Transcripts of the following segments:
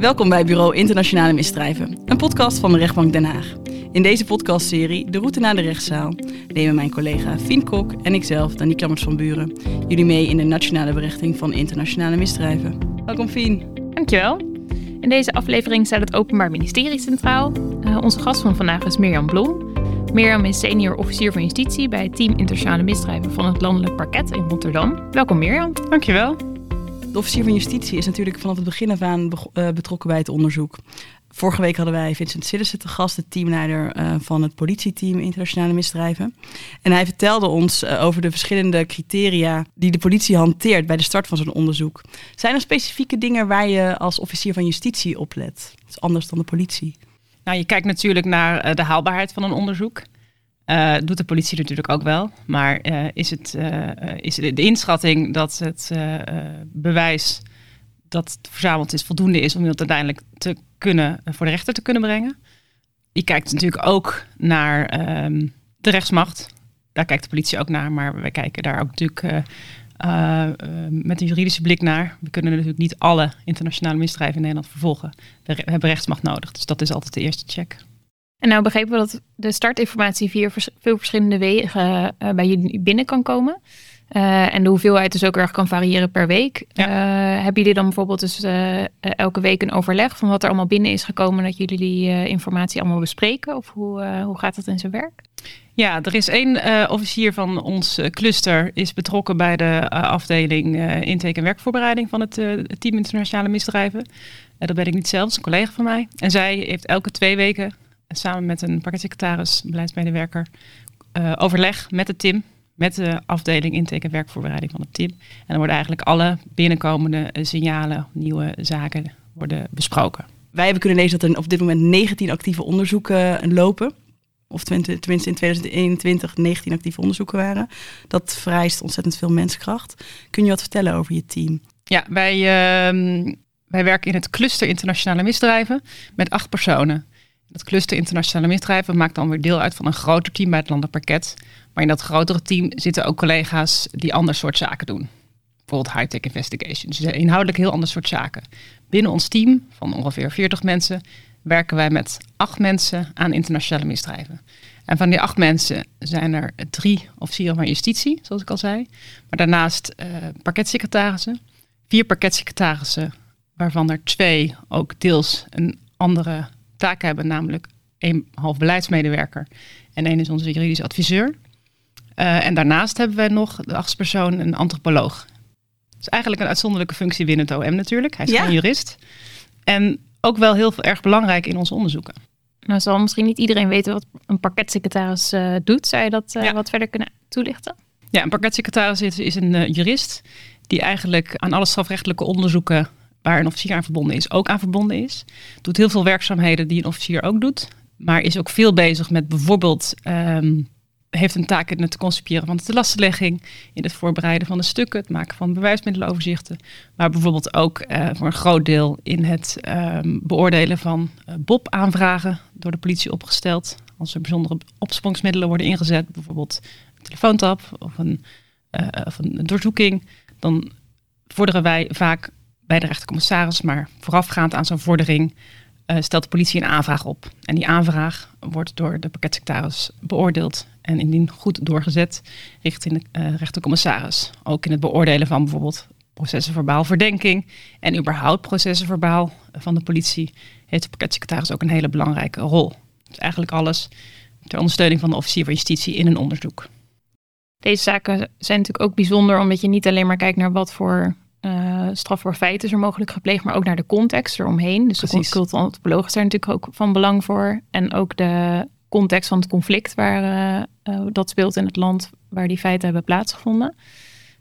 Welkom bij Bureau Internationale Misdrijven, een podcast van de Rechtbank Den Haag. In deze podcastserie De Route naar de Rechtszaal nemen mijn collega Fien Kok en ikzelf, Dani Klammers van Buren, jullie mee in de nationale berechting van internationale misdrijven. Welkom Fien. Dankjewel. In deze aflevering staat het Openbaar Ministerie centraal. Uh, onze gast van vandaag is Mirjam Blom. Mirjam is senior officier van justitie bij het team internationale misdrijven van het landelijk parket in Rotterdam. Welkom Mirjam. Dankjewel. De officier van justitie is natuurlijk vanaf het begin af aan eh, betrokken bij het onderzoek. Vorige week hadden wij Vincent Sillissen te gast, de teamleider uh, van het politieteam internationale misdrijven. En hij vertelde ons uh, over de verschillende criteria die de politie hanteert bij de start van zo'n onderzoek. Zijn er specifieke dingen waar je als officier van justitie op let? Dat is anders dan de politie. Nou, je kijkt natuurlijk naar de haalbaarheid van een onderzoek. Doet de politie natuurlijk ook wel. Maar is, het, is de inschatting dat het bewijs dat verzameld is voldoende is om het uiteindelijk te kunnen, voor de rechter te kunnen brengen. Je kijkt natuurlijk ook naar um, de rechtsmacht. Daar kijkt de politie ook naar, maar wij kijken daar ook natuurlijk met een juridische blik naar. We kunnen natuurlijk niet alle internationale misdrijven in Nederland vervolgen. We, we hebben rechtsmacht nodig, dus dat is altijd de eerste check. En nou begrepen we dat de startinformatie via vers veel verschillende wegen uh, bij jullie binnen kan komen. Uh, en de hoeveelheid dus ook erg kan variëren per week. Ja. Uh, hebben jullie dan bijvoorbeeld dus elke week een overleg van wat er allemaal binnen is gekomen, dat jullie die informatie allemaal bespreken? Of hoe, hoe gaat dat in zijn werk? Ja, er is één officier van ons cluster is betrokken bij de afdeling intake en werkvoorbereiding van het team internationale misdrijven. dat ben ik niet zelf, dat is een collega van mij. En zij heeft elke twee weken samen met een parketsecretaris, beleidsmedewerker, overleg met het team met de afdeling intake en werkvoorbereiding van het team. En dan worden eigenlijk alle binnenkomende signalen, nieuwe zaken worden besproken. Wij hebben kunnen lezen dat er op dit moment 19 actieve onderzoeken lopen. Of tenminste in 2021 19 actieve onderzoeken waren. Dat vereist ontzettend veel menskracht. Kun je wat vertellen over je team? Ja, wij, uh, wij werken in het cluster internationale misdrijven met acht personen. Dat cluster internationale misdrijven maakt dan weer deel uit van een groter team bij het landenparket. Maar in dat grotere team zitten ook collega's die ander soort zaken doen. Bijvoorbeeld high-tech investigations. Dus inhoudelijk heel ander soort zaken. Binnen ons team van ongeveer 40 mensen werken wij met acht mensen aan internationale misdrijven. En van die acht mensen zijn er drie officieren van justitie, zoals ik al zei. Maar daarnaast uh, parketsecretarissen, vier parketsecretarissen, waarvan er twee ook deels een andere taak hebben, namelijk een half beleidsmedewerker en één is onze juridisch adviseur. Uh, en daarnaast hebben wij nog de achtste persoon, een antropoloog. Dat is eigenlijk een uitzonderlijke functie binnen het OM natuurlijk. Hij is ja? geen jurist. En ook wel heel erg belangrijk in onze onderzoeken. Nou zal misschien niet iedereen weten wat een parketsecretaris uh, doet. Zou je dat uh, ja. wat verder kunnen toelichten? Ja, een parketsecretaris is, is een jurist die eigenlijk aan alle strafrechtelijke onderzoeken waar een officier aan verbonden is, ook aan verbonden is. Doet heel veel werkzaamheden die een officier ook doet. Maar is ook veel bezig met bijvoorbeeld um, heeft een taak in het concipiëren van de telastenlegging, in het voorbereiden van de stukken, het maken van bewijsmiddelenoverzichten, maar bijvoorbeeld ook uh, voor een groot deel in het um, beoordelen van uh, BOP-aanvragen door de politie opgesteld. Als er bijzondere opsprongsmiddelen worden ingezet, bijvoorbeeld een telefoontap of een, uh, of een doorzoeking, dan vorderen wij vaak bij de rechtercommissaris, maar voorafgaand aan zo'n vordering uh, stelt de politie een aanvraag op. En die aanvraag wordt door de pakketsecretaris beoordeeld en indien goed doorgezet richting de uh, rechtercommissaris. Ook in het beoordelen van bijvoorbeeld processenverbaal verdenking en überhaupt processenverbaal van de politie heeft de pakketsecretaris ook een hele belangrijke rol. Dus eigenlijk alles ter ondersteuning van de officier van justitie in een onderzoek. Deze zaken zijn natuurlijk ook bijzonder omdat je niet alleen maar kijkt naar wat voor uh, strafbaar feit is er mogelijk gepleegd, maar ook naar de context eromheen. Dus Precies. de cultuurantropoloog is daar natuurlijk ook van belang voor. En ook de context van het conflict waar uh, uh, dat speelt in het land waar die feiten hebben plaatsgevonden.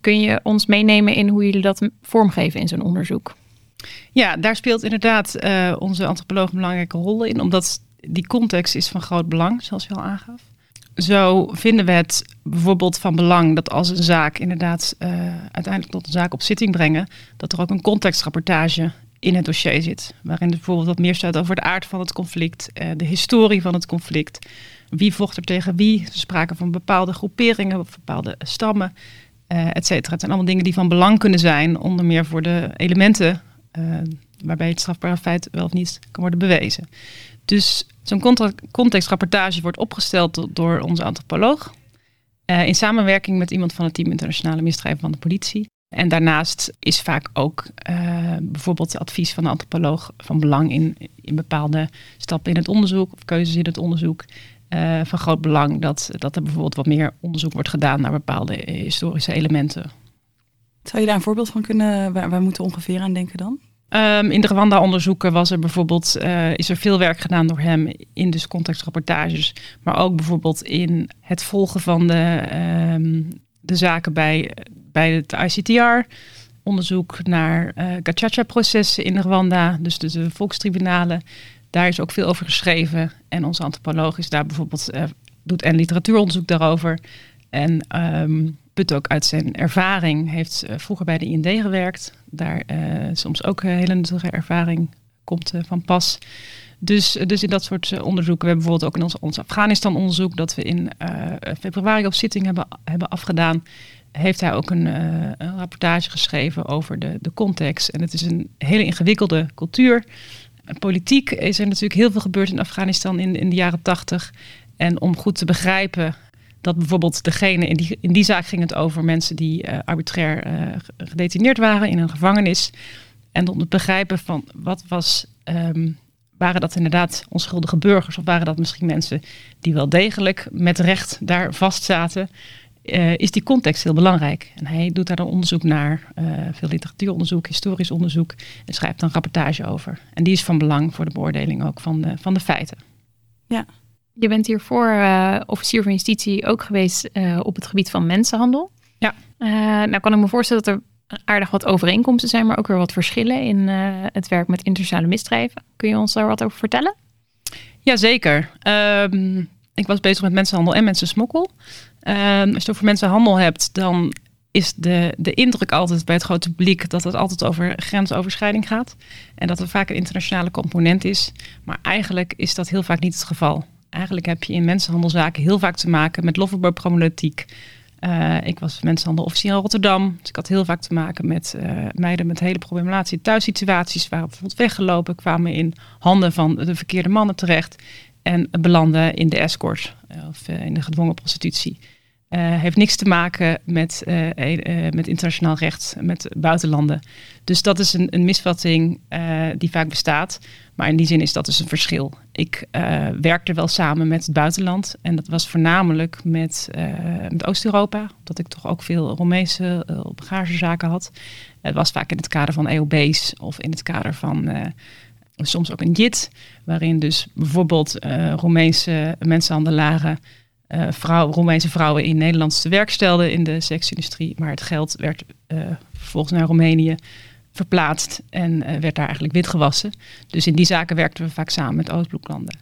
Kun je ons meenemen in hoe jullie dat vormgeven in zo'n onderzoek? Ja, daar speelt inderdaad onze antropoloog een belangrijke rol in, omdat die context is van groot belang, zoals je al aangaf zo vinden we het bijvoorbeeld van belang dat als een zaak inderdaad uh, uiteindelijk tot een zaak op zitting brengen, dat er ook een contextrapportage in het dossier zit. Waarin er bijvoorbeeld wat meer staat over de aard van het conflict, uh, de historie van het conflict. Wie vocht er tegen wie? Spraken van bepaalde groeperingen, of bepaalde stammen, uh, et cetera. Het zijn allemaal dingen die van belang kunnen zijn, onder meer voor de elementen waarbij het strafbare feit wel of niet kan worden bewezen. Dus zo'n contextrapportage wordt opgesteld door onze antropoloog. Uh, in samenwerking met iemand van het team internationale misdrijven van de politie. En daarnaast is vaak ook uh, bijvoorbeeld het advies van de antropoloog van belang in, in bepaalde stappen in het onderzoek of keuzes in het onderzoek. Uh, van groot belang dat, dat er bijvoorbeeld wat meer onderzoek wordt gedaan naar bepaalde historische elementen. Zou je daar een voorbeeld van kunnen, waar, waar moeten we ongeveer aan denken dan? Um, in de Rwanda-onderzoeken was er bijvoorbeeld, uh, is er veel werk gedaan door hem in dus contextrapportages, maar ook bijvoorbeeld in het volgen van de, um, de zaken bij, bij het ICTR. Onderzoek naar uh, gachacha-processen in Rwanda, dus de, volkstribunalen. Daar is ook veel over geschreven. En onze antropoloog is daar bijvoorbeeld, uh, doet en literatuuronderzoek daarover. En um, put ook uit zijn ervaring, heeft uh, vroeger bij de IND gewerkt. Daar soms ook hele nuttige ervaring komt van pas. Dus, dus in dat soort onderzoeken. We hebben bijvoorbeeld ook in ons, ons Afghanistan-onderzoek, dat we in februari op zitting hebben, hebben afgedaan heeft hij ook een, een, rapportage geschreven over de, de context. En het is een hele ingewikkelde cultuur. Politiek is er natuurlijk heel veel gebeurd in Afghanistan in, in de jaren tachtig. En om goed te begrijpen dat bijvoorbeeld degene, in die, in die zaak ging het over mensen die uh, arbitrair uh, gedetineerd waren in een gevangenis. En om te begrijpen van wat was, um, waren dat inderdaad onschuldige burgers of waren dat misschien mensen die wel degelijk met recht daar vastzaten. Uh, is die context heel belangrijk. En hij doet daar dan onderzoek naar, veel literatuuronderzoek, historisch onderzoek, en schrijft een rapportage over. En die is van belang voor de beoordeling ook van de, van de feiten. Ja. Je bent hiervoor uh, officier van justitie ook geweest op het gebied van mensenhandel. Ja. nou kan ik me voorstellen dat er aardig wat overeenkomsten zijn, maar ook weer wat verschillen in het werk met internationale misdrijven. Kun je ons daar wat over vertellen? Jazeker. Um, ik was bezig met mensenhandel en mensensmokkel. Um, als je het over mensenhandel hebt, dan is de, de indruk altijd bij het grote publiek dat het altijd over grensoverschrijding gaat. En dat er vaak een internationale component is. Maar eigenlijk is dat heel vaak niet het geval. Eigenlijk heb je in mensenhandelzaken heel vaak te maken met loverboy-problematiek. Uh, ik was mensenhandelofficier in Rotterdam. Dus ik had heel vaak te maken met uh, meiden met hele problematische thuissituaties. Waren bijvoorbeeld weggelopen, kwamen in handen van de verkeerde mannen terecht. En belanden in de escort uh, of in de gedwongen prostitutie. Heeft niks te maken met, uh, met internationaal recht, met buitenlanden. Dus dat is een, een misvatting die vaak bestaat. Maar in die zin is dat dus een verschil. Ik werkte wel samen met het buitenland. En dat was voornamelijk met, met Oost-Europa. Omdat ik toch ook veel Romeinse bagagezaken had. Het was vaak in het kader van EOB's of in het kader van soms ook een JIT. Waarin dus bijvoorbeeld Roemeense mensenhandelaren uh, vrouw, Roemeense vrouwen in Nederland te werk stelden in de seksindustrie. Maar het geld werd uh, vervolgens naar Roemenië verplaatst en uh, werd daar eigenlijk witgewassen. Dus in die zaken werkten we vaak samen met Oostbloklanden.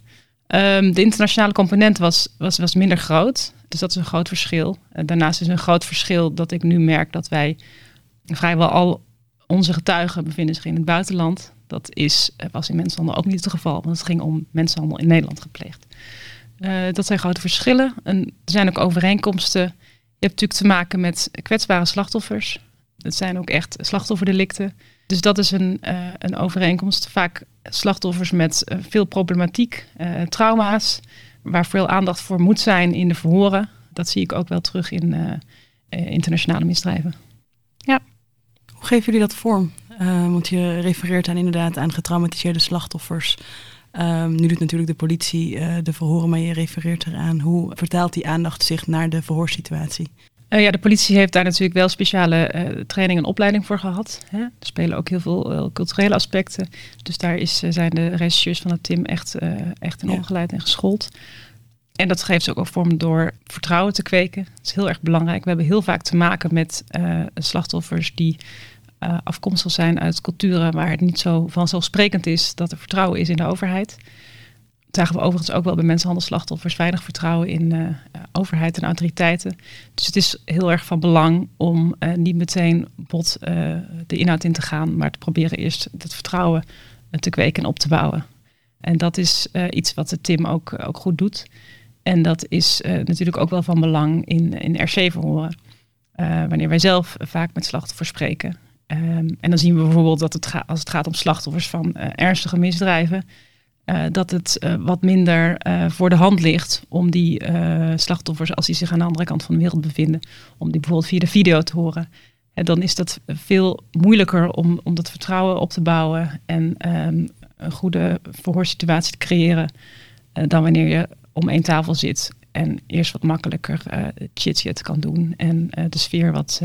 Um, de internationale component was, was, was minder groot. Dus dat is een groot verschil. daarnaast is een groot verschil dat ik nu merk dat wij vrijwel al onze getuigen bevinden zich in het buitenland. Dat is, was in mensenhandel ook niet het geval, want het ging om mensenhandel in Nederland gepleegd. Dat zijn grote verschillen. En er zijn ook overeenkomsten. Je hebt natuurlijk te maken met kwetsbare slachtoffers. Het zijn ook echt slachtofferdelicten. Dus dat is een, uh, een overeenkomst. Vaak slachtoffers met uh, veel problematiek, trauma's, waar veel aandacht voor moet zijn in de verhoren. Dat zie ik ook wel terug in internationale misdrijven. Ja. Hoe geven jullie dat vorm? want je refereert aan inderdaad aan getraumatiseerde slachtoffers. Um, nu doet natuurlijk de politie de verhoren, maar je refereert eraan. Hoe vertaalt die aandacht zich naar de verhoorsituatie? Uh, ja, de politie heeft daar natuurlijk wel speciale uh, training en opleiding voor gehad. Hè? Er spelen ook heel veel culturele aspecten. Dus daar is, zijn de regisseurs van het team echt, echt in ja. opgeleid en geschoold. En dat geeft ook vorm door vertrouwen te kweken. Dat is heel erg belangrijk. We hebben heel vaak te maken met slachtoffers die afkomstig zijn uit culturen waar het niet zo vanzelfsprekend is dat er vertrouwen is in de overheid. Zagen we overigens ook wel bij mensenhandelslachtoffers weinig vertrouwen in uh, overheid en autoriteiten. Dus het is heel erg van belang om uh, niet meteen bot de inhoud in te gaan, maar te proberen eerst het vertrouwen te kweken en op te bouwen. En dat is iets wat de Tim ook, ook goed doet. En dat is natuurlijk ook wel van belang in, in RC-verhoren. wanneer wij zelf vaak met slachtoffers spreken Ehm, en dan zien we bijvoorbeeld dat het als het gaat om slachtoffers van ernstige misdrijven, dat het wat minder voor de hand ligt om die slachtoffers, als die zich aan de andere kant van de wereld bevinden, om die bijvoorbeeld via de video te horen. En dan is dat veel moeilijker om, om dat vertrouwen op te bouwen en ehm, een goede verhoorsituatie te creëren dan wanneer je om één tafel zit en eerst wat makkelijker chit-chat kan doen. En de sfeer wat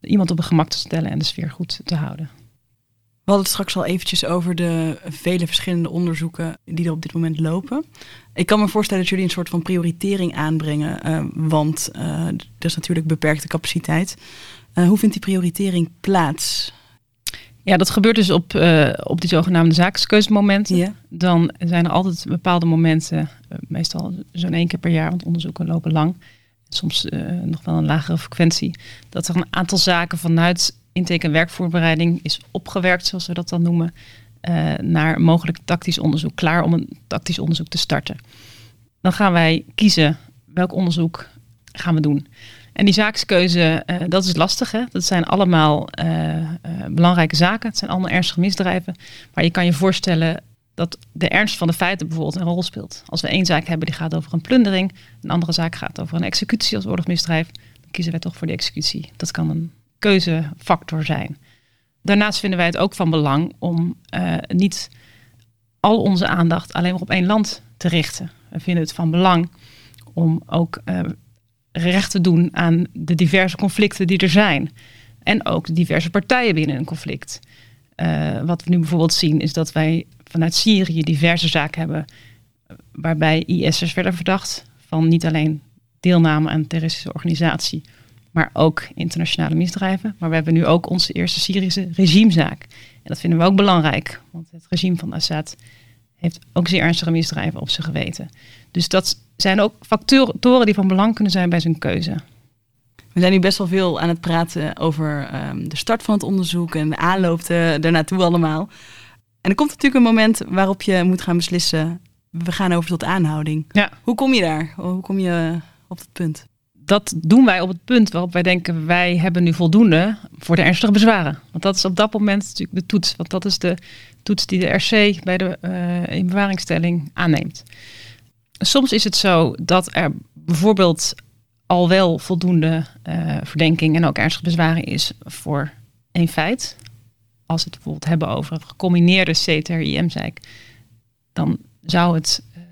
iemand op een gemak te stellen en de sfeer goed te houden. We hadden het straks al eventjes over de vele verschillende onderzoeken die er op dit moment lopen. Ik kan me voorstellen dat jullie een soort van prioritering aanbrengen, want er is natuurlijk beperkte capaciteit. hoe vindt die prioritering plaats? Ja, dat gebeurt dus op, uh, op die zogenaamde zaakskeuzemomenten. Dan zijn er altijd bepaalde momenten, uh, meestal zo'n één keer per jaar, want onderzoeken lopen lang. Soms uh, nog wel een lagere frequentie. Dat er een aantal zaken vanuit intake werkvoorbereiding is opgewerkt, zoals we dat dan noemen, naar mogelijk tactisch onderzoek. Klaar om een tactisch onderzoek te starten. Dan gaan wij kiezen welk onderzoek gaan we doen. En die zaakskeuze, uh, dat is lastig. Hè? Dat zijn allemaal uh, belangrijke zaken. Het zijn allemaal ernstige misdrijven. Maar je kan je voorstellen dat de ernst van de feiten bijvoorbeeld een rol speelt. Als we één zaak hebben die gaat over een plundering, een andere zaak gaat over een executie als oorlogsmisdrijf, dan kiezen wij toch voor de executie. Dat kan een keuzefactor zijn. Daarnaast vinden wij het ook van belang om niet al onze aandacht alleen maar op één land te richten. We vinden het van belang om ook recht te doen aan de diverse conflicten die er zijn. En ook de diverse partijen binnen een conflict. Uh, wat we nu bijvoorbeeld zien is dat wij vanuit Syrië diverse zaken hebben waarbij IS'ers werden verdacht van niet alleen deelname aan terroristische organisatie, maar ook internationale misdrijven. Maar we hebben nu ook onze eerste Syrische regimezaak. En dat vinden we ook belangrijk, want het regime van Assad heeft ook zeer ernstige misdrijven op zijn geweten. Dus dat zijn ook factoren die van belang kunnen zijn bij zijn keuze. We zijn nu best wel veel aan het praten over ehm, de start van het onderzoek en de aanloop ernaartoe allemaal. En er komt natuurlijk een moment waarop je moet gaan beslissen, we gaan over tot aanhouding. Ja. Hoe kom je daar? Hoe kom je op dat punt? Dat doen wij op het punt waarop wij denken, wij hebben nu voldoende voor de ernstige bezwaren. Want dat is op dat moment natuurlijk de toets. Want dat is de toets die de RC bij de uh, inbewaringstelling aanneemt. Soms is het zo dat er bijvoorbeeld al wel voldoende uh, verdenking en ook ernstige bezwaren is voor één feit. Als we het bijvoorbeeld hebben over een gecombineerde CTR-IM-zeik, dan zou het uh,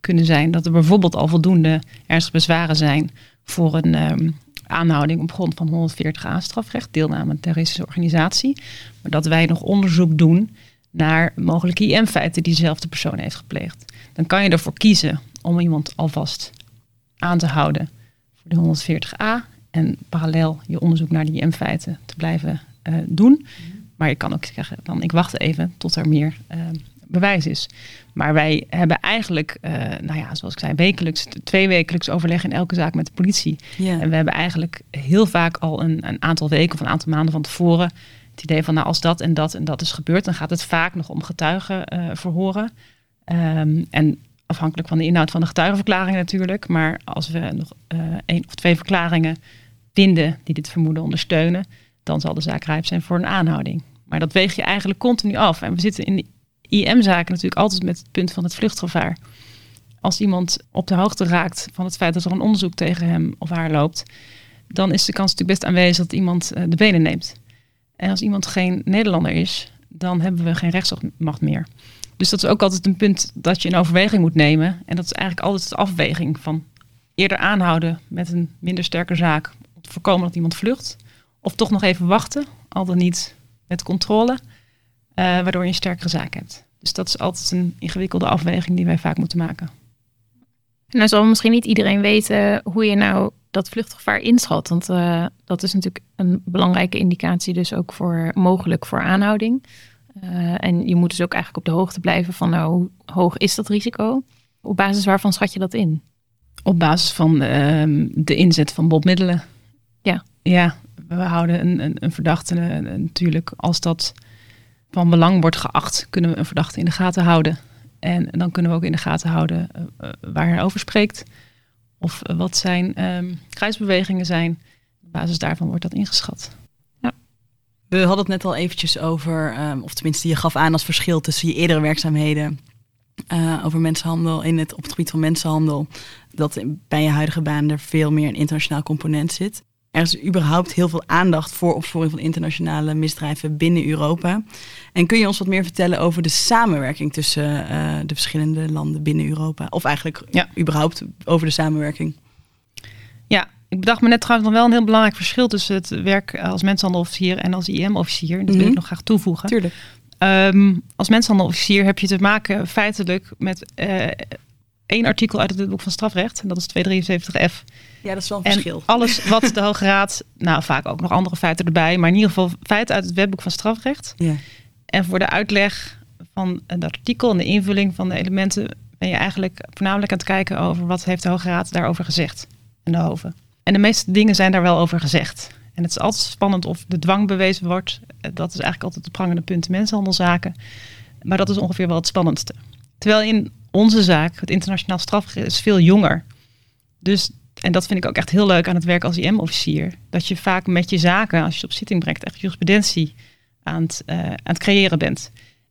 kunnen zijn dat er bijvoorbeeld al voldoende ernstige bezwaren zijn voor een um, aanhouding op grond van 140a strafrecht, deelname aan een terroristische organisatie. Maar dat wij nog onderzoek doen naar mogelijke IM-feiten die dezelfde persoon heeft gepleegd. Dan kan je ervoor kiezen om iemand alvast aan te houden voor de 140a en parallel je onderzoek naar die IM-feiten te blijven uh, doen. Maar je kan ook zeggen, dan ik wacht even tot er meer uh, bewijs is. Maar wij hebben eigenlijk, uh, nou ja, zoals ik zei, wekelijks, twee wekelijks overleg in elke zaak met de politie. Yeah. En we hebben eigenlijk heel vaak al een, een, aantal weken of een aantal maanden van tevoren het idee van, nou, als dat en dat en dat is gebeurd, dan gaat het vaak nog om getuigen verhoren. Um, en afhankelijk van de inhoud van de getuigenverklaring natuurlijk. Maar als we nog uh, één of twee verklaringen vinden die dit vermoeden ondersteunen, dan zal de zaak rijp zijn voor een aanhouding. Maar dat weeg je eigenlijk continu af. En we zitten in de IM-zaken natuurlijk altijd met het punt van het vluchtgevaar. Als iemand op de hoogte raakt van het feit dat er een onderzoek tegen hem of haar loopt, dan is de kans natuurlijk best aanwezig dat iemand eh, de benen neemt. En als iemand geen Nederlander is, dan hebben we geen rechtsmacht meer. Dus dat is ook altijd een punt dat je in overweging moet nemen. En dat is eigenlijk altijd de afweging van eerder aanhouden met een minder sterke zaak. Om te voorkomen dat iemand vlucht. Of toch nog even wachten, al dan niet met controle. Uh, waardoor je een sterkere zaak hebt. Dus dat is altijd een ingewikkelde afweging die wij vaak moeten maken. En dan zal misschien niet iedereen weten hoe je nou dat vluchtgevaar inschat. Want uh, dat is natuurlijk een belangrijke indicatie dus ook voor mogelijk voor aanhouding. Uh, en je moet dus ook eigenlijk op de hoogte blijven van nou, hoe hoog is dat risico? Op basis waarvan schat je dat in? Op basis van uh, de inzet van botmiddelen. Ja. Ja, we houden een, een, een verdachte natuurlijk, als dat van belang wordt geacht, kunnen we een verdachte in de gaten houden. En dan kunnen we ook in de gaten houden uh, waar hij over spreekt. Of wat zijn um, kruisbewegingen zijn. Op basis daarvan wordt dat ingeschat. We hadden het net al eventjes over, um, of tenminste je gaf aan als verschil tussen je eerdere werkzaamheden over mensenhandel in het, op het gebied van mensenhandel, dat bij je huidige baan er veel meer een internationaal component zit. Er is überhaupt heel veel aandacht voor opsporing van internationale misdrijven binnen Europa. En kun je ons wat meer vertellen over de samenwerking tussen uh, de verschillende landen binnen Europa? Of eigenlijk ja. überhaupt over de samenwerking? Ja, ik bedacht me net trouwens nog wel een heel belangrijk verschil tussen het werk als mensenhandelofficier en als IM-officier. Dat wil ik mhm. nog graag toevoegen. Tuurlijk. Um, als mensenhandelofficier heb je te maken feitelijk met uh, één artikel uit het boek van strafrecht. En dat is 273F. Ja, dat is wel een en verschil. alles wat de Hoge Raad, nou vaak ook nog andere feiten erbij, maar in ieder geval feiten uit het wetboek van strafrecht. Ja. En voor de uitleg van het artikel en de invulling van de elementen ben je eigenlijk voornamelijk aan het kijken over wat heeft de Hoge Raad daarover gezegd. En de Hoven. En de meeste dingen zijn daar wel over gezegd. En het is altijd spannend of de dwang bewezen wordt. Dat is eigenlijk altijd het prangende punt mensenhandelzaken. Maar dat is ongeveer wel het spannendste. Terwijl in onze zaak, het internationaal strafrecht, is veel jonger. Dus, en dat vind ik ook echt heel leuk aan het werk als IM-officier. Dat je vaak met je zaken, als je op zitting brengt, echt jurisprudentie aan het, uh, aan het creëren bent.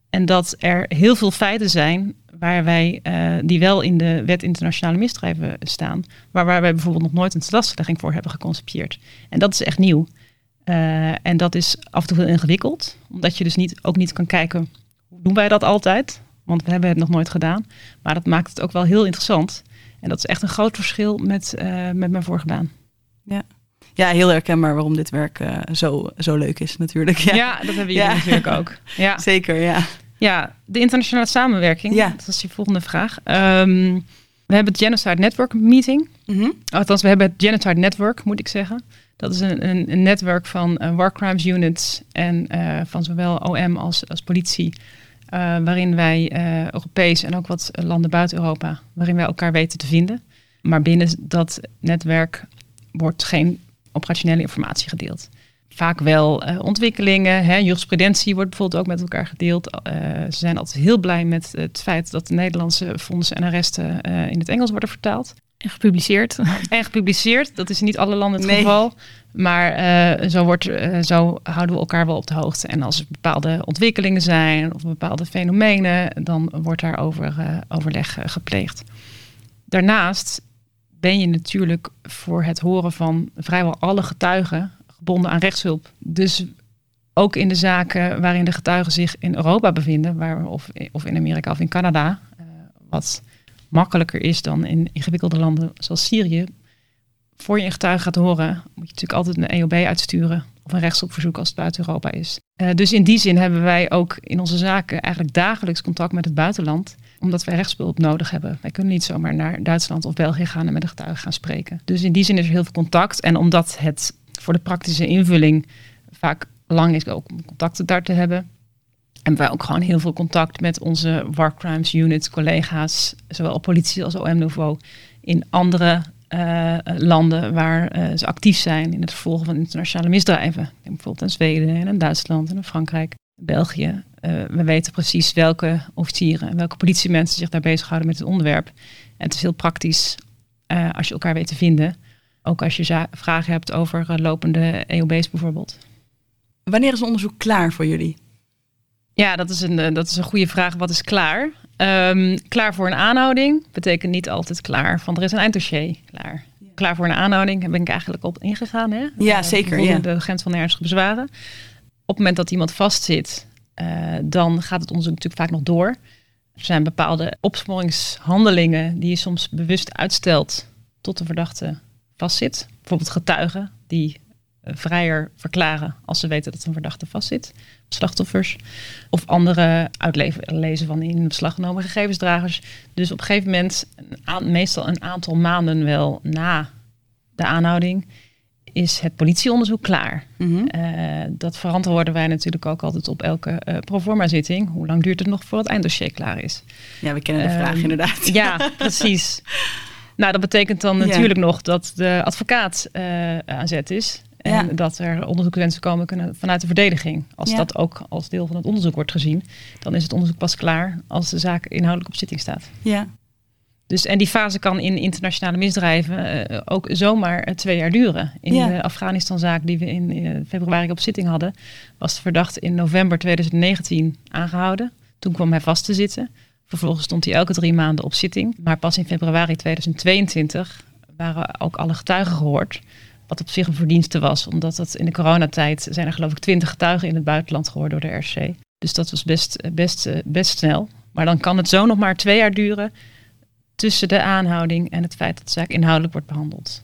En dat er heel veel feiten zijn waar wij, uh, die wel in de wet internationale misdrijven staan, maar waar wij bijvoorbeeld nog nooit een straflegging voor hebben geconcipieerd. En dat is echt nieuw. Uh, en dat is af en toe heel ingewikkeld, omdat je dus niet, ook niet kan kijken hoe doen wij dat altijd, want we hebben het nog nooit gedaan. Maar dat maakt het ook wel heel interessant. En dat is echt een groot verschil met, uh, met mijn vorige baan. Ja. Ja, heel herkenbaar waarom dit werk uh, zo, zo leuk is natuurlijk. Ja, ja dat hebben jullie ja. natuurlijk ook. Ja. Zeker, ja. Ja, de internationale samenwerking. Ja. Dat is je volgende vraag. Um, we hebben het Genocide Network Meeting. Mm -hmm. Althans, we hebben het Genocide Network, moet ik zeggen. Dat is een, een, een netwerk van uh, war crimes units en uh, van zowel OM als, als politie. Uh, waarin wij Europees en ook wat landen buiten Europa, waarin wij elkaar weten te vinden. Maar binnen dat netwerk wordt geen operationele informatie gedeeld vaak wel uh, ontwikkelingen. Hè. Jurisprudentie wordt bijvoorbeeld ook met elkaar gedeeld. Ze zijn altijd heel blij met het feit dat de Nederlandse fondsen en arresten in het Engels worden vertaald. En gepubliceerd. En gepubliceerd. Dat is in niet alle landen het nee. geval. Maar zo, wordt, zo houden we elkaar wel op de hoogte. En als er bepaalde ontwikkelingen zijn of bepaalde fenomenen, dan wordt daarover overleg gepleegd. Daarnaast ben je natuurlijk voor het horen van vrijwel alle getuigen gebonden aan rechtshulp. Dus ook in de zaken waarin de getuigen zich in Europa bevinden, waar, of, of in Amerika of in Canada, uh, wat makkelijker is dan in ingewikkelde landen zoals Syrië. Voor je een getuige gaat horen, moet je natuurlijk altijd een EOB uitsturen of een rechtshulpverzoek als het buiten Europa is. Uh, dus in die zin hebben wij ook in onze zaken eigenlijk dagelijks contact met het buitenland omdat wij rechtshulp nodig hebben. Wij kunnen niet zomaar naar Duitsland of België gaan en met de getuigen gaan spreken. Dus in die zin is er heel veel contact. En omdat het voor de praktische invulling vaak lang is ook om contacten daar te hebben. En wij ook gewoon heel veel contact met onze War Crimes Unit collega's, zowel op politie als OM-niveau, in andere uh, landen waar uh, ze actief zijn in het vervolgen van internationale misdrijven. Bijvoorbeeld in Zweden en Duitsland en Frankrijk, België. Uh, we weten precies welke officieren en welke politiemensen zich daar bezighouden met het onderwerp. En het is heel praktisch als je elkaar weet te vinden. Ook als je vragen hebt over lopende EOB's bijvoorbeeld. Wanneer is onderzoek klaar voor jullie? Ja, dat is een, uh, dat is een goede vraag. Wat is klaar? Um, klaar voor een aanhouding betekent niet altijd klaar van er is een einddossier klaar. Klaar voor een aanhouding, daar ben ik eigenlijk op ingegaan. Hè? Ja, uh, zeker. Ja. De grens van ernstige bezwaren. Op het moment dat iemand vastzit, dan gaat het onderzoek natuurlijk vaak nog door. Er zijn bepaalde opsporingshandelingen die je soms bewust uitstelt tot de verdachte vastzit. Bijvoorbeeld getuigen die uh, vrijer verklaren als ze weten dat een verdachte vastzit. Slachtoffers. Of andere uitlezen van in beslag genomen gegevensdragers. Dus op een gegeven moment, een meestal een aantal maanden wel na de aanhouding, is het politieonderzoek klaar. Mm -hmm. uh, dat verantwoorden wij natuurlijk ook altijd op elke uh, proforma zitting. Hoe lang duurt het nog voor het einddossier klaar is? Ja, we kennen de vraag ehm, inderdaad. Ja, precies. Nou, dat betekent dan natuurlijk nog dat de advocaat uh, aan zet is. En dat er onderzoekswensen komen kunnen vanuit de verdediging. Als dat ook als deel van het onderzoek wordt gezien, dan is het onderzoek pas klaar als de zaak inhoudelijk op zitting staat. Ja. Dus, en die fase kan in internationale misdrijven uh, ook zomaar twee jaar duren. In de Afghanistan-zaak die we in februari op zitting hadden, was de verdachte in november 2019 aangehouden. Toen kwam hij vast te zitten. Vervolgens stond hij elke drie maanden op zitting. Maar pas in februari 2022 waren ook alle getuigen gehoord. Wat op zich een verdienste was, omdat het in de coronatijd zijn er geloof ik twintig getuigen in het buitenland gehoord door de RC. Dus dat was best, best, best snel. Maar dan kan het zo nog maar twee jaar duren tussen de aanhouding en het feit dat de zaak inhoudelijk wordt behandeld.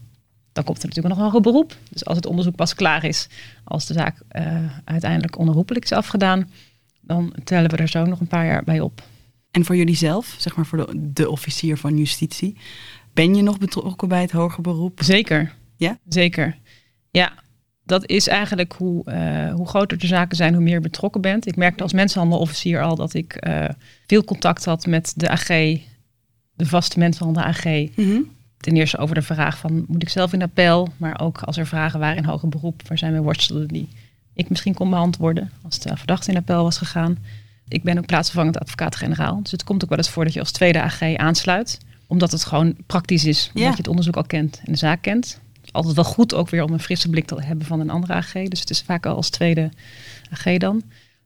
Dan komt er natuurlijk nog een beroep. Dus als het onderzoek pas klaar is, als de zaak uh, uiteindelijk onherroepelijk is afgedaan, dan tellen we er zo nog een paar jaar bij op. En voor jullie zelf, zeg maar voor de, de officier van justitie, ben je nog betrokken bij het hoger beroep? Zeker. Ja? Zeker. Ja, dat is eigenlijk hoe, uh, hoe groter de zaken zijn, hoe meer betrokken bent. Ik merkte als mensenhandelofficier al dat ik uh, veel contact had met de AG, de vaste mensen van de AG. Mm Ten eerste over de vraag van, moet ik zelf in appel? Maar ook als er vragen waren in hoger beroep, waar zijn we worstelen die ik misschien kon beantwoorden als de verdachte in appel was gegaan. Ik ben ook plaatsvervangend advocaat-generaal. Dus het komt ook wel eens voor dat je als tweede AG aansluit. Omdat het gewoon praktisch is. Omdat je het onderzoek al kent en de zaak kent. Altijd wel goed ook weer om een frisse blik te hebben van een andere AG. Dus het is vaak al als tweede AG dan.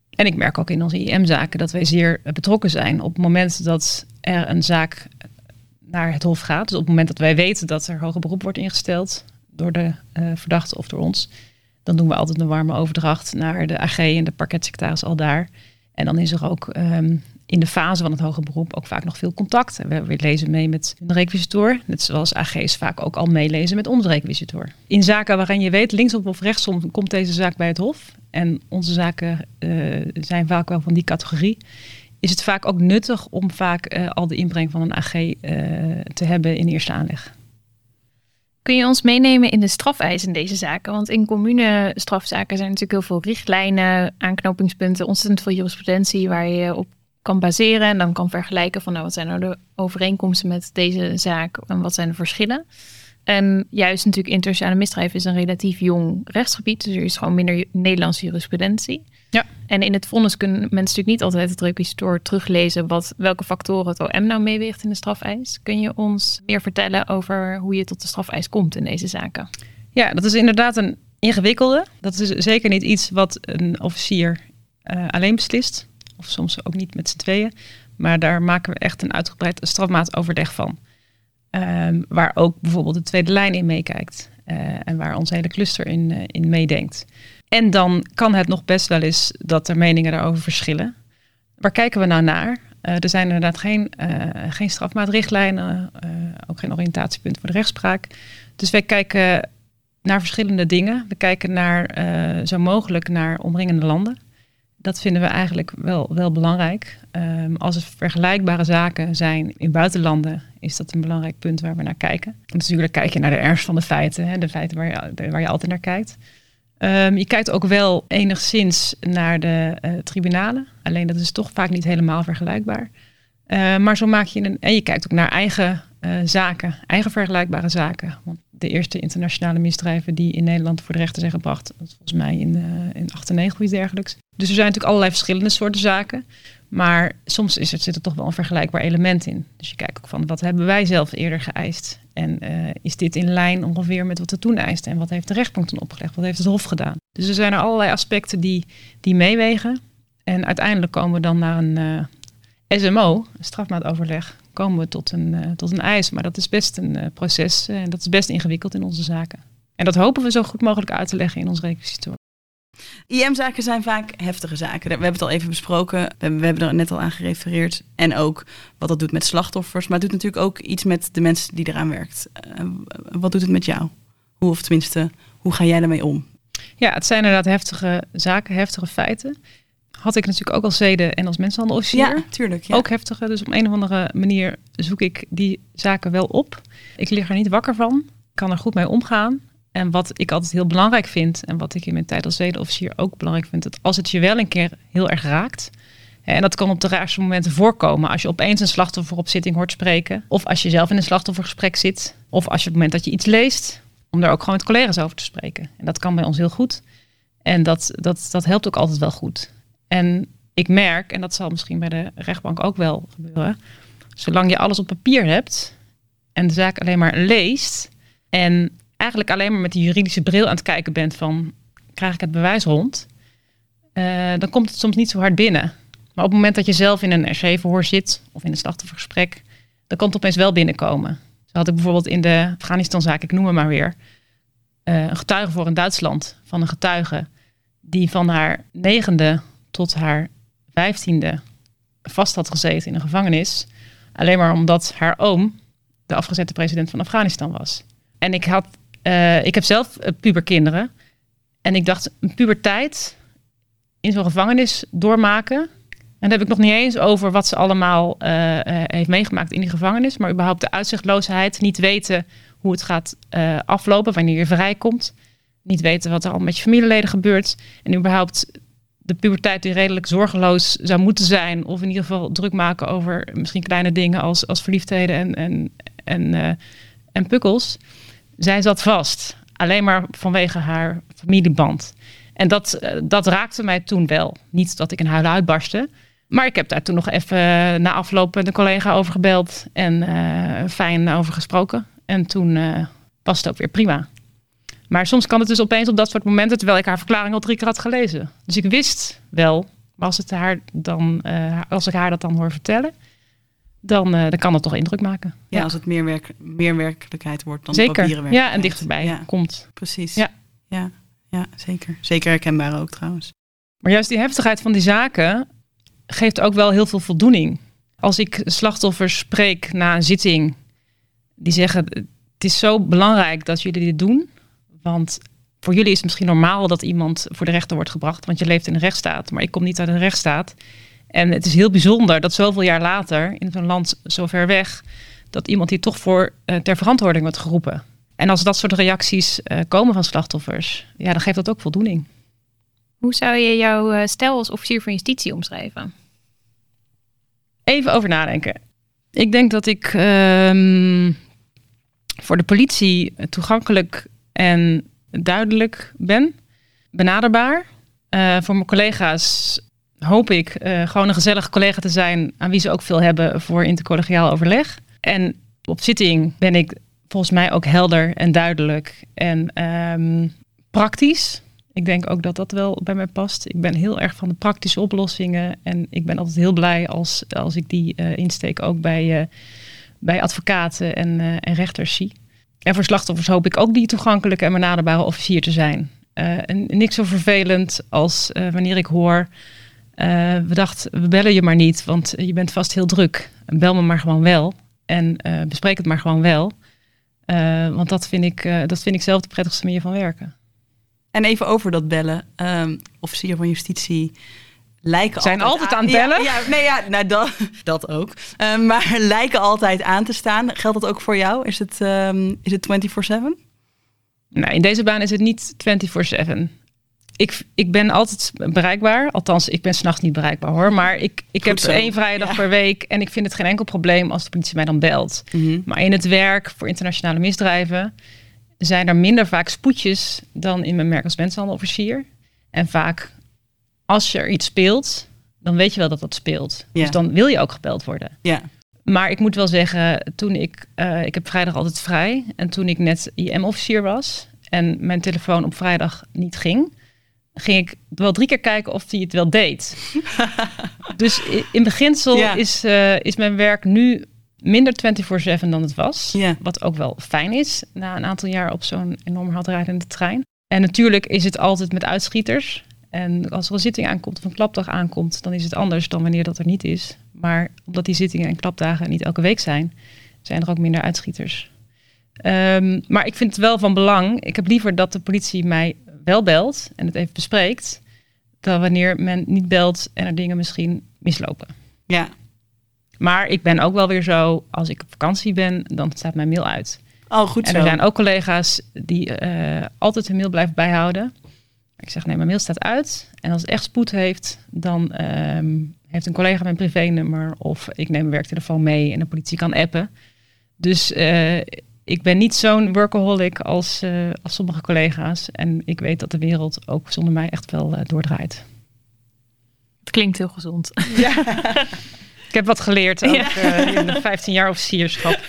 En ik merk ook in onze IM-zaken dat wij zeer betrokken zijn op het moment dat er een zaak naar het Hof gaat. Dus op het moment dat wij weten dat er hoger beroep wordt ingesteld door de uh, verdachte of door ons, dan doen we altijd een warme overdracht naar de AG en de parketsecretaris al daar. En dan is er ook ehm, in de fase van het hoger beroep ook vaak nog veel contact. We, lezen mee met een requisitor, net zoals AG's vaak ook al meelezen met onze requisitor. In zaken waarin je weet, linksom of rechtsom komt deze zaak bij het Hof. En onze zaken uh, zijn vaak wel van die categorie. Is het vaak ook nuttig om vaak uh, al de inbreng van een AG eh, te hebben in eerste aanleg. Kun je ons meenemen in de strafeisen in deze zaken? Want in commune strafzaken zijn natuurlijk heel veel richtlijnen, aanknopingspunten, ontzettend veel jurisprudentie waar je op kan baseren en dan kan vergelijken van nou wat zijn nou de overeenkomsten met deze zaak en wat zijn de verschillen. En juist natuurlijk internationale misdrijf is een relatief jong rechtsgebied, dus er is gewoon minder Nederlandse jurisprudentie. Ja. En in het vonnis kunnen mensen natuurlijk niet altijd het requisitor teruglezen wat, welke factoren het OM nou meeweegt in de strafeis. Kun je ons meer vertellen over hoe je tot de strafeis komt in deze zaken? Ja, dat is inderdaad een ingewikkelde. Dat is zeker niet iets wat een officier uh, alleen beslist. Of soms ook niet met z'n tweeën. Maar daar maken we echt een uitgebreid strafmaatoverleg van. Um, waar ook bijvoorbeeld de tweede lijn in meekijkt. Uh, en waar ons hele cluster in, uh, in meedenkt. En dan kan het nog best wel eens dat er meningen daarover verschillen. Waar kijken we nou naar? Uh, er zijn inderdaad geen, geen strafmaatrichtlijnen, ook geen oriëntatiepunten voor de rechtspraak. Dus wij kijken naar verschillende dingen. We kijken naar, zo mogelijk naar omringende landen dat vinden we eigenlijk wel, wel belangrijk. Um, als er vergelijkbare zaken zijn in buitenlanden, is dat een belangrijk punt waar we naar kijken. En natuurlijk kijk je naar de ernst van de feiten, hè, de feiten waar je, waar je altijd naar kijkt. Um, je kijkt ook wel enigszins naar de uh, tribunalen, alleen dat is toch vaak niet helemaal vergelijkbaar. Uh, maar zo maak je een. En je kijkt ook naar eigen uh, zaken, eigen vergelijkbare zaken. Want de eerste internationale misdrijven die in Nederland voor de rechter zijn gebracht, dat volgens mij in, uh, in 98 of iets dergelijks. Dus er zijn natuurlijk allerlei verschillende soorten zaken. Maar soms is het, zit er toch wel een vergelijkbaar element in. Dus je kijkt ook van wat hebben wij zelf eerder geëist? En uh, is dit in lijn ongeveer met wat we toen eisten? En wat heeft de rechtbank toen opgelegd? Wat heeft het Hof gedaan? Dus er zijn er allerlei aspecten die, die meewegen. En uiteindelijk komen we dan naar een SMO, een strafmaatoverleg, komen we tot een, uh, tot een eis. Maar dat is best een uh, proces en dat is best ingewikkeld in onze zaken. En dat hopen we zo goed mogelijk uit te leggen in ons requisitor. IM-zaken zijn vaak heftige zaken. We hebben het al even besproken. We hebben, we hebben er net al aan gerefereerd. En ook wat dat doet met slachtoffers. Maar het doet natuurlijk ook iets met de mensen die eraan werkt. Uh, wat doet het met jou? Hoe, of tenminste, hoe ga jij daarmee om? Ja, het zijn inderdaad heftige zaken, heftige feiten. Had ik natuurlijk ook als zeden en als mensenhandelofficier. Ja, tuurlijk. Ja. Ook heftige. Dus op een of andere manier zoek ik die zaken wel op. Ik lig er niet wakker van. Kan er goed mee omgaan. En wat ik altijd heel belangrijk vind, en wat ik in mijn tijd als zedenofficier ook belangrijk vind, dat als het je wel een keer heel erg raakt, en dat kan op de raarste momenten voorkomen. Als je opeens een slachtoffer op zitting hoort spreken. Of als je zelf in een slachtoffergesprek zit. Of als je op het moment dat je iets leest. Om daar ook gewoon met collega's over te spreken. En dat kan bij ons heel goed. En dat, dat, dat helpt ook altijd wel goed. En ik merk, en dat zal misschien bij de rechtbank ook wel gebeuren. zolang je alles op papier hebt en de zaak alleen maar leest en eigenlijk alleen maar met die juridische bril aan het kijken bent van krijg ik het bewijs rond, uh, dan komt het soms niet zo hard binnen. Maar op het moment dat je zelf in een RC-verhoor zit of in een slachtoffergesprek, dan kan het opeens wel binnenkomen. Zo had ik bijvoorbeeld in de Afghanistan-zaak, ik noem het maar weer, uh, een getuige voor in Duitsland van een getuige die van haar negende tot haar vijftiende vast had gezeten in een gevangenis. Alleen maar omdat haar oom de afgezette president van Afghanistan was. En ik, had, uh, ik heb zelf uh, puberkinderen. En ik dacht, een puberteit in zo'n gevangenis doormaken. En dan heb ik nog niet eens over wat ze allemaal uh, heeft meegemaakt in die gevangenis. Maar überhaupt de uitzichtloosheid. Niet weten hoe het gaat aflopen wanneer je vrijkomt. Niet weten wat er al met je familieleden gebeurt. En überhaupt de puberteit die redelijk zorgeloos zou moeten zijn. Of in ieder geval druk maken over misschien kleine dingen als, als verliefdheden en, en, en, uh, en pukkels. Zij zat vast. Alleen maar vanwege haar familieband. En dat, uh, dat raakte mij toen wel. Niet dat ik een huilen uitbarstte. Maar ik heb daar toen nog even na afloop met een collega over gebeld. En fijn over gesproken. En toen was het ook weer prima. Maar soms kan het dus opeens op dat soort momenten, terwijl ik haar verklaring al drie keer had gelezen. Dus ik wist wel, maar als, het haar dan, uh, als ik haar dat dan hoor vertellen, dan, uh, dan kan het toch indruk maken. Ja, ja. als het meer, werk, meer werkelijkheid wordt dan zeker. papieren Ja, en dichterbij ja. komt. Precies. Ja. Ja. ja, zeker. Zeker herkenbaar ook trouwens. Maar juist die heftigheid van die zaken geeft ook wel heel veel voldoening. Als ik slachtoffers spreek na een zitting, die zeggen: Het is zo belangrijk dat jullie dit doen. Want voor jullie is het misschien normaal dat iemand voor de rechter wordt gebracht, want je leeft in een rechtsstaat. Maar ik kom niet uit een rechtsstaat. En het is heel bijzonder dat zoveel jaar later, in zo'n land zo ver weg, dat iemand hier toch voor uh, ter verantwoording wordt geroepen. En als dat soort reacties uh, komen van slachtoffers, ja, dan geeft dat ook voldoening. Hoe zou je jouw uh, stijl als officier van justitie omschrijven? Even over nadenken. Ik denk dat ik uh, voor de politie toegankelijk en duidelijk ben, benaderbaar. Uh, voor mijn collega's hoop ik uh, gewoon een gezellige collega te zijn aan wie ze ook veel hebben voor intercollegiaal overleg. En op zitting ben ik volgens mij ook helder en duidelijk en um, praktisch. Ik denk ook dat dat wel bij mij past. Ik ben heel erg van de praktische oplossingen en ik ben altijd heel blij als, als ik die uh, insteek ook bij, bij advocaten en, en rechters zie. En voor slachtoffers hoop ik ook die toegankelijke en benaderbare officier te zijn. Uh, en niks zo vervelend als uh, wanneer ik hoor. Uh, we dachten, we bellen je maar niet, want je bent vast heel druk. Bel me maar gewoon wel. En bespreek het maar gewoon wel. want dat vind, ik, dat vind ik zelf de prettigste manier van werken. En even over dat bellen. Um, officier van justitie lijken zijn altijd, aan, het bellen. Ja, ja, nee, ja nou, dat, dat ook. Uh, maar lijken altijd aan te staan. Geldt dat ook voor jou? Is het, um, is het 24-7? Nou, in deze baan is het niet 24-7. Ik, ik ben altijd bereikbaar. Althans, ik ben s'nachts niet bereikbaar hoor. Maar ik, ik heb zo. één vrije dag ja. per week. En ik vind het geen enkel probleem als de politie mij dan belt. Mm -hmm. Maar in het werk voor internationale misdrijven zijn er minder vaak spoedjes dan in mijn werk als mensenhandelofficier. En vaak als er iets speelt, dan weet je wel dat dat speelt. Ja. Dus dan wil je ook gebeld worden. Ja. Maar ik moet wel zeggen, toen ik, uh, ik heb vrijdag altijd vrij. En toen ik net IM-officier was en mijn telefoon op vrijdag niet ging, ging ik wel drie keer kijken of hij het wel deed. dus in beginsel ja. is, uh, is mijn werk nu minder 24-7 dan het was. Ja. Wat ook wel fijn is na een aantal jaar op zo'n enorm hardrijdende trein. En natuurlijk is het altijd met uitschieters. En als er een zitting aankomt of een klapdag aankomt, dan is het anders dan wanneer dat er niet is. Maar omdat die zittingen en klapdagen niet elke week zijn, zijn er ook minder uitschieters. Um, maar ik vind het wel van belang. Ik heb liever dat de politie mij wel belt en het even bespreekt, dan wanneer men niet belt en er dingen misschien mislopen. Ja. Maar ik ben ook wel weer zo, als ik op vakantie ben, dan staat mijn mail uit. Oh, goed en er zijn ook collega's die uh, altijd hun mail blijven bijhouden. Ik zeg, nee, mijn mail staat uit. En als het echt spoed heeft, dan um, heeft een collega mijn privé-nummer of ik neem mijn werktelefoon mee en de politie kan appen. Dus uh, ik ben niet zo'n workaholic als, uh, als sommige collega's. En ik weet dat de wereld ook zonder mij echt wel uh, doordraait. Het klinkt heel gezond. Ja. Ik heb wat geleerd over ja. 15 jaar officierschap.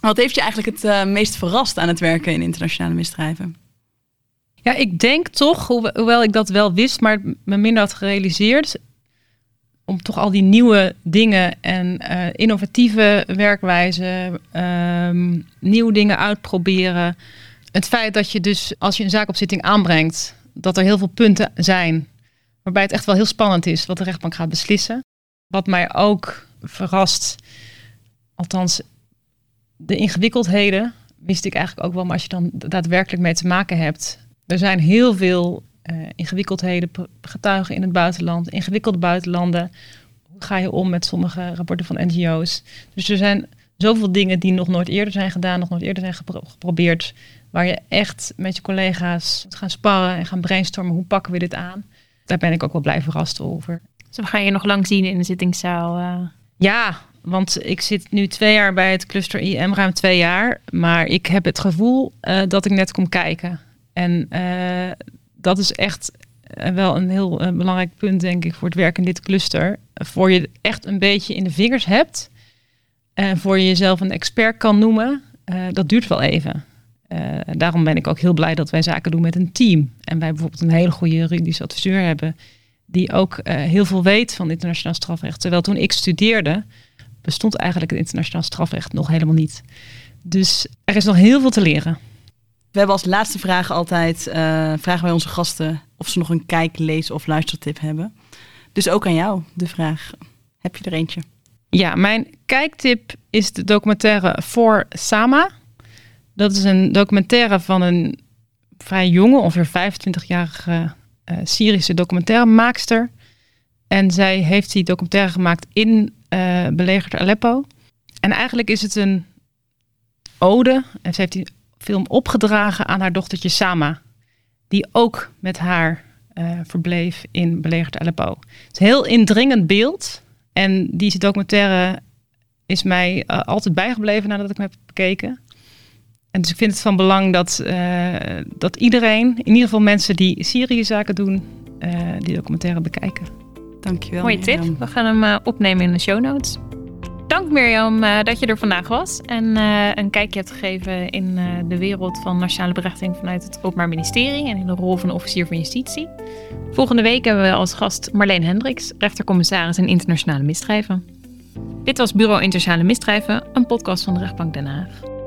Wat heeft je eigenlijk het meest verrast aan het werken in internationale misdrijven? Ja, ik denk toch, hoewel ik dat wel wist, maar me minder had gerealiseerd, om toch al die nieuwe dingen en uh, innovatieve werkwijzen, um, nieuwe dingen uitproberen. Het feit dat je dus als je een zaak op zitting aanbrengt, dat er heel veel punten zijn waarbij het echt wel heel spannend is wat de rechtbank gaat beslissen. Wat mij ook verrast, althans de ingewikkeldheden, wist ik eigenlijk ook wel, maar als je dan daadwerkelijk mee te maken hebt, er zijn heel veel uh, ingewikkeldheden, getuigen in het buitenland, ingewikkelde buitenlanden. Hoe ga je om met sommige rapporten van NGO's? Dus er zijn zoveel dingen die nog nooit eerder zijn gedaan, nog nooit eerder zijn geprobeerd, waar je echt met je collega's moet gaan sparren en gaan brainstormen. Hoe pakken we dit aan? Daar ben ik ook wel blij verrast over. Dus we gaan je nog lang zien in de zittingszaal. Uh... Ja, want ik zit nu twee jaar bij het cluster IM, ruim twee jaar. Maar ik heb het gevoel uh, dat ik net kom kijken. En uh, dat is echt eh, wel een heel uh, belangrijk punt, denk ik, voor het werk in dit cluster. Voor je echt een beetje in de vingers hebt en voor je jezelf een expert kan noemen, dat duurt wel even. daarom ben ik ook heel blij dat wij zaken doen met een team. En wij bijvoorbeeld een hele goede juridische adviseur hebben, die ook heel veel weet van internationaal strafrecht. Terwijl toen ik studeerde, bestond eigenlijk het internationaal strafrecht nog helemaal niet. Dus er is nog heel veel te leren. We hebben als laatste vraag altijd, uh, vragen wij onze gasten of ze nog een kijk, lees of luistertip hebben. Dus ook aan jou de vraag, heb je er eentje? Ja, mijn kijktip is de documentaire Voor Sama. Dat is een documentaire van een vrij jonge, ongeveer 25-jarige uh, Syrische documentairemaakster. En zij heeft die documentaire gemaakt in uh, belegerd Aleppo. En eigenlijk is het een ode. En ze heeft die film opgedragen aan haar dochtertje Sama, die ook met haar uh, verbleef in belegerd Aleppo. Het is een heel indringend beeld en die documentaire is mij uh, altijd bijgebleven nadat ik hem heb bekeken. En dus ik vind het van belang dat, uh, dat iedereen, in ieder geval mensen die Syrië zaken doen, die documentaire bekijken. Dankjewel. Mooie tip. We gaan hem opnemen in de show notes. Dank Mirjam uh, dat je er vandaag was en uh, een kijkje hebt gegeven in uh, de wereld van nationale berechting vanuit het Openbaar Ministerie en in de rol van officier van justitie. Volgende week hebben we als gast Marleen Hendricks, rechtercommissaris in internationale misdrijven. Dit was Bureau Internationale Misdrijven, een podcast van de Rechtbank Den Haag.